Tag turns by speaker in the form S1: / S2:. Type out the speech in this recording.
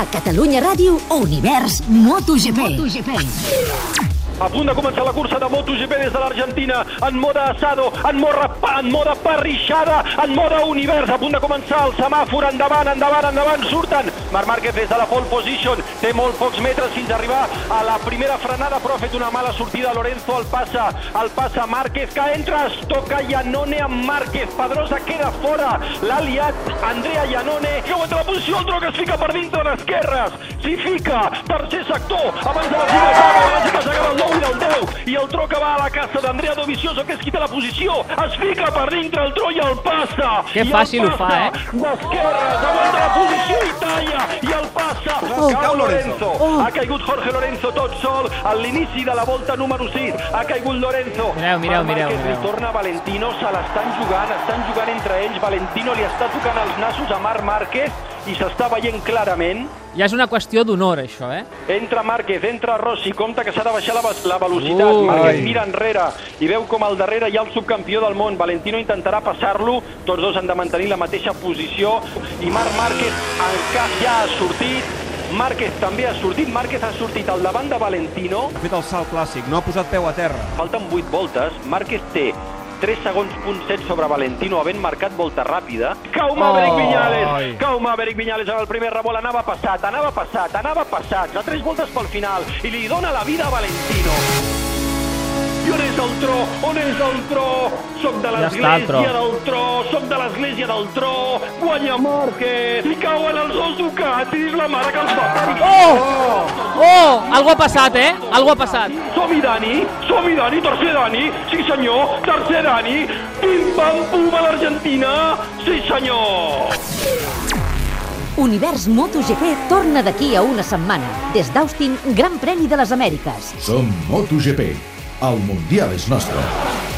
S1: A Catalunya Ràdio, Univers MotoGP. MotoGP.
S2: A punt de començar la cursa de MotoGP des de l'Argentina, en moda assado, en moda, en moda parrixada, en moda univers, a punt de començar el semàfor, endavant, endavant, endavant, surten. Marc Márquez des de la pole position, té molt pocs metres fins a arribar a la primera frenada, però ha fet una mala sortida. Lorenzo el passa, el passa Márquez, que entra, es toca Iannone amb Márquez, Pedrosa queda fora, l'ha liat Andrea Iannone, que aguanta la posició, el que es fica per dintre d'esquerres, s'hi fica, tercer sector, abans de la fi del abans que s'acaba el 9 i del 10, i el tro que va a la casa d'Andrea Dovizioso, que es quita la posició, es fica per dintre el tro i el passa.
S3: Que fàcil ho fa, eh?
S2: D'esquerres, aguanta la
S4: Oh,
S2: Cau Lorenzo.
S4: Lorenzo.
S2: Ha caigut Jorge Lorenzo tot sol a l'inici de la volta número 6. Ha caigut Lorenzo.
S3: Mireu, mireu, mireu,
S2: Márquez
S3: mireu.
S2: li torna Valentino, se l'estan jugant, estan jugant entre ells. Valentino li està tocant els nassos a Marc Márquez i s'està veient clarament.
S3: Ja és una qüestió d'honor, això, eh?
S2: Entra Márquez, entra Rossi, compta que s'ha de baixar la, la velocitat.
S3: Ui.
S2: Márquez mira enrere i veu com al darrere hi ha el subcampió del món. Valentino intentarà passar-lo, tots dos han de mantenir la mateixa posició i Marc Márquez encara ja ha sortit. Márquez també ha sortit, Márquez ha sortit al davant de Valentino.
S4: Ha fet el salt clàssic, no ha posat peu a terra.
S2: Falten 8 voltes, Márquez té 3 segons punt 7 sobre Valentino havent marcat volta ràpida. Cau Maverick
S3: Oh.
S2: Viñales, cau Maverick Viñales en el primer revolt, anava passat, anava passat, anava passat, a 3 voltes pel final i li dona la vida a Valentino. I on és el tro? On és el tro? Soc de
S3: Ja
S2: l'església del tro, soc de l'església del tro, guanya Márquez, i cauen els dos Ducatis, la mare que els va parir.
S3: Oh! Oh! Algo ha passat, eh? Algo ha passat.
S2: Som-hi, Dani! Som-hi, Dani! Tercer Dani! Sí, senyor! Tercer Dani! Pim-pam-pum a l'Argentina! Sí, senyor!
S1: Univers MotoGP torna d'aquí a una setmana. Des d'Austin, Gran Premi de les Amèriques.
S5: Som MotoGP. El Mundial és nostre.